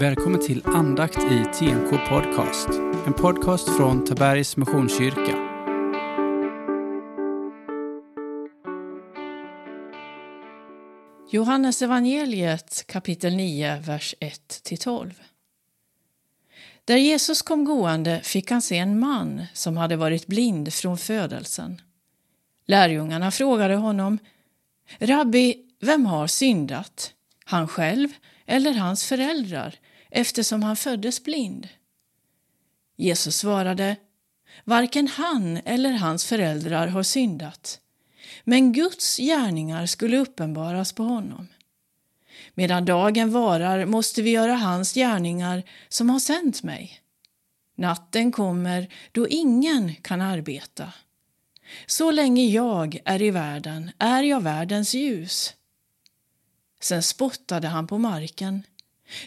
Välkommen till andakt i TNK Podcast. En podcast från Tabergs Missionskyrka. Johannes evangeliet kapitel 9, vers 1-12. Där Jesus kom gående fick han se en man som hade varit blind från födelsen. Lärjungarna frågade honom Rabbi, vem har syndat? Han själv eller hans föräldrar eftersom han föddes blind? Jesus svarade Varken han eller hans föräldrar har syndat, men Guds gärningar skulle uppenbaras på honom. Medan dagen varar måste vi göra hans gärningar som har sänt mig. Natten kommer då ingen kan arbeta. Så länge jag är i världen är jag världens ljus. Sen spottade han på marken,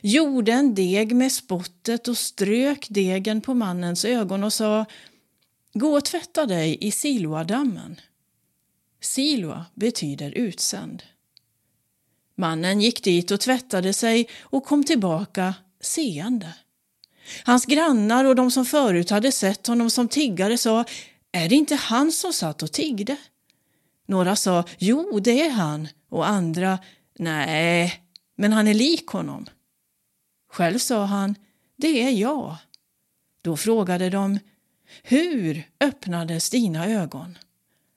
gjorde en deg med spottet och strök degen på mannens ögon och sa Gå och tvätta dig i Siloadammen. Siloa betyder utsänd. Mannen gick dit och tvättade sig och kom tillbaka seende. Hans grannar och de som förut hade sett honom som tiggare sa Är det inte han som satt och tiggde? Några sa Jo, det är han och andra Nej, men han är lik honom. Själv sa han, det är jag. Då frågade de, hur öppnades dina ögon?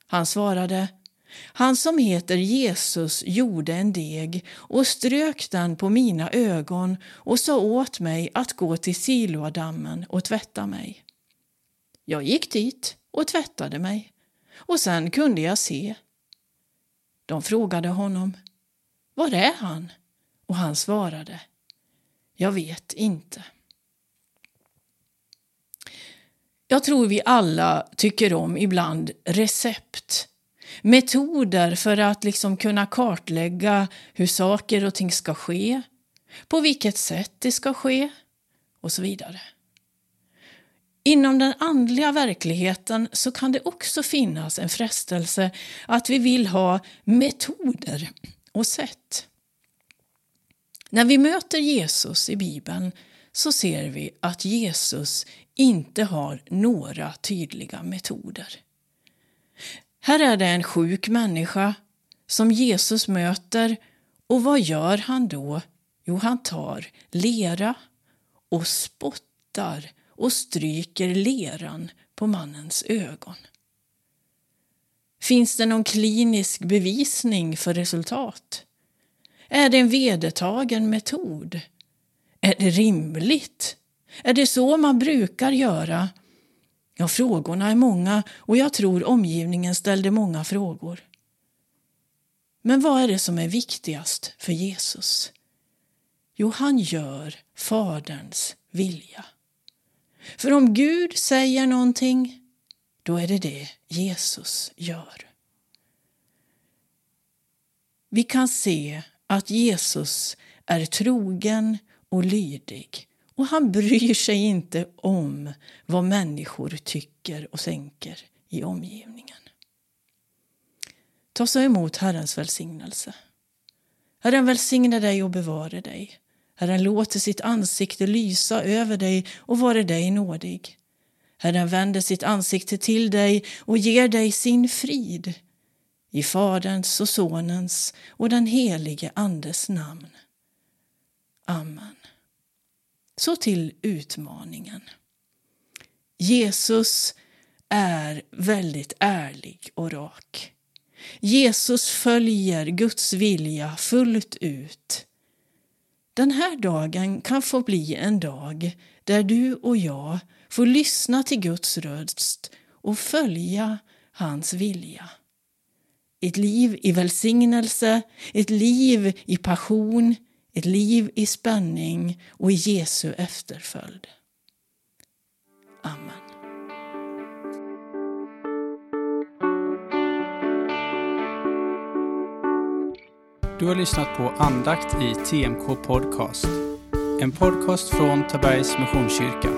Han svarade, han som heter Jesus gjorde en deg och strök den på mina ögon och sa åt mig att gå till Siloadammen och tvätta mig. Jag gick dit och tvättade mig och sen kunde jag se. De frågade honom, var är han? Och han svarade, jag vet inte. Jag tror vi alla tycker om ibland recept. Metoder för att liksom kunna kartlägga hur saker och ting ska ske, på vilket sätt det ska ske och så vidare. Inom den andliga verkligheten så kan det också finnas en frestelse att vi vill ha metoder och sätt. När vi möter Jesus i Bibeln så ser vi att Jesus inte har några tydliga metoder. Här är det en sjuk människa som Jesus möter och vad gör han då? Jo, han tar lera och spottar och stryker leran på mannens ögon. Finns det någon klinisk bevisning för resultat? Är det en vedertagen metod? Är det rimligt? Är det så man brukar göra? Ja, frågorna är många och jag tror omgivningen ställde många frågor. Men vad är det som är viktigast för Jesus? Jo, han gör Faderns vilja. För om Gud säger någonting, då är det det Jesus gör. Vi kan se att Jesus är trogen och lydig och han bryr sig inte om vad människor tycker och tänker i omgivningen. Ta så emot Herrens välsignelse. Herren välsigne dig och bevare dig. Herren låter sitt ansikte lysa över dig och vare dig nådig. Herren vänder sitt ansikte till dig och ger dig sin frid. I Faderns och Sonens och den helige Andes namn. Amen. Så till utmaningen. Jesus är väldigt ärlig och rak. Jesus följer Guds vilja fullt ut. Den här dagen kan få bli en dag där du och jag får lyssna till Guds röst och följa hans vilja. Ett liv i välsignelse, ett liv i passion, ett liv i spänning och i Jesu efterföljd. Amen. Du har lyssnat på andakt i TMK Podcast. En podcast från Tabergs Missionskyrka.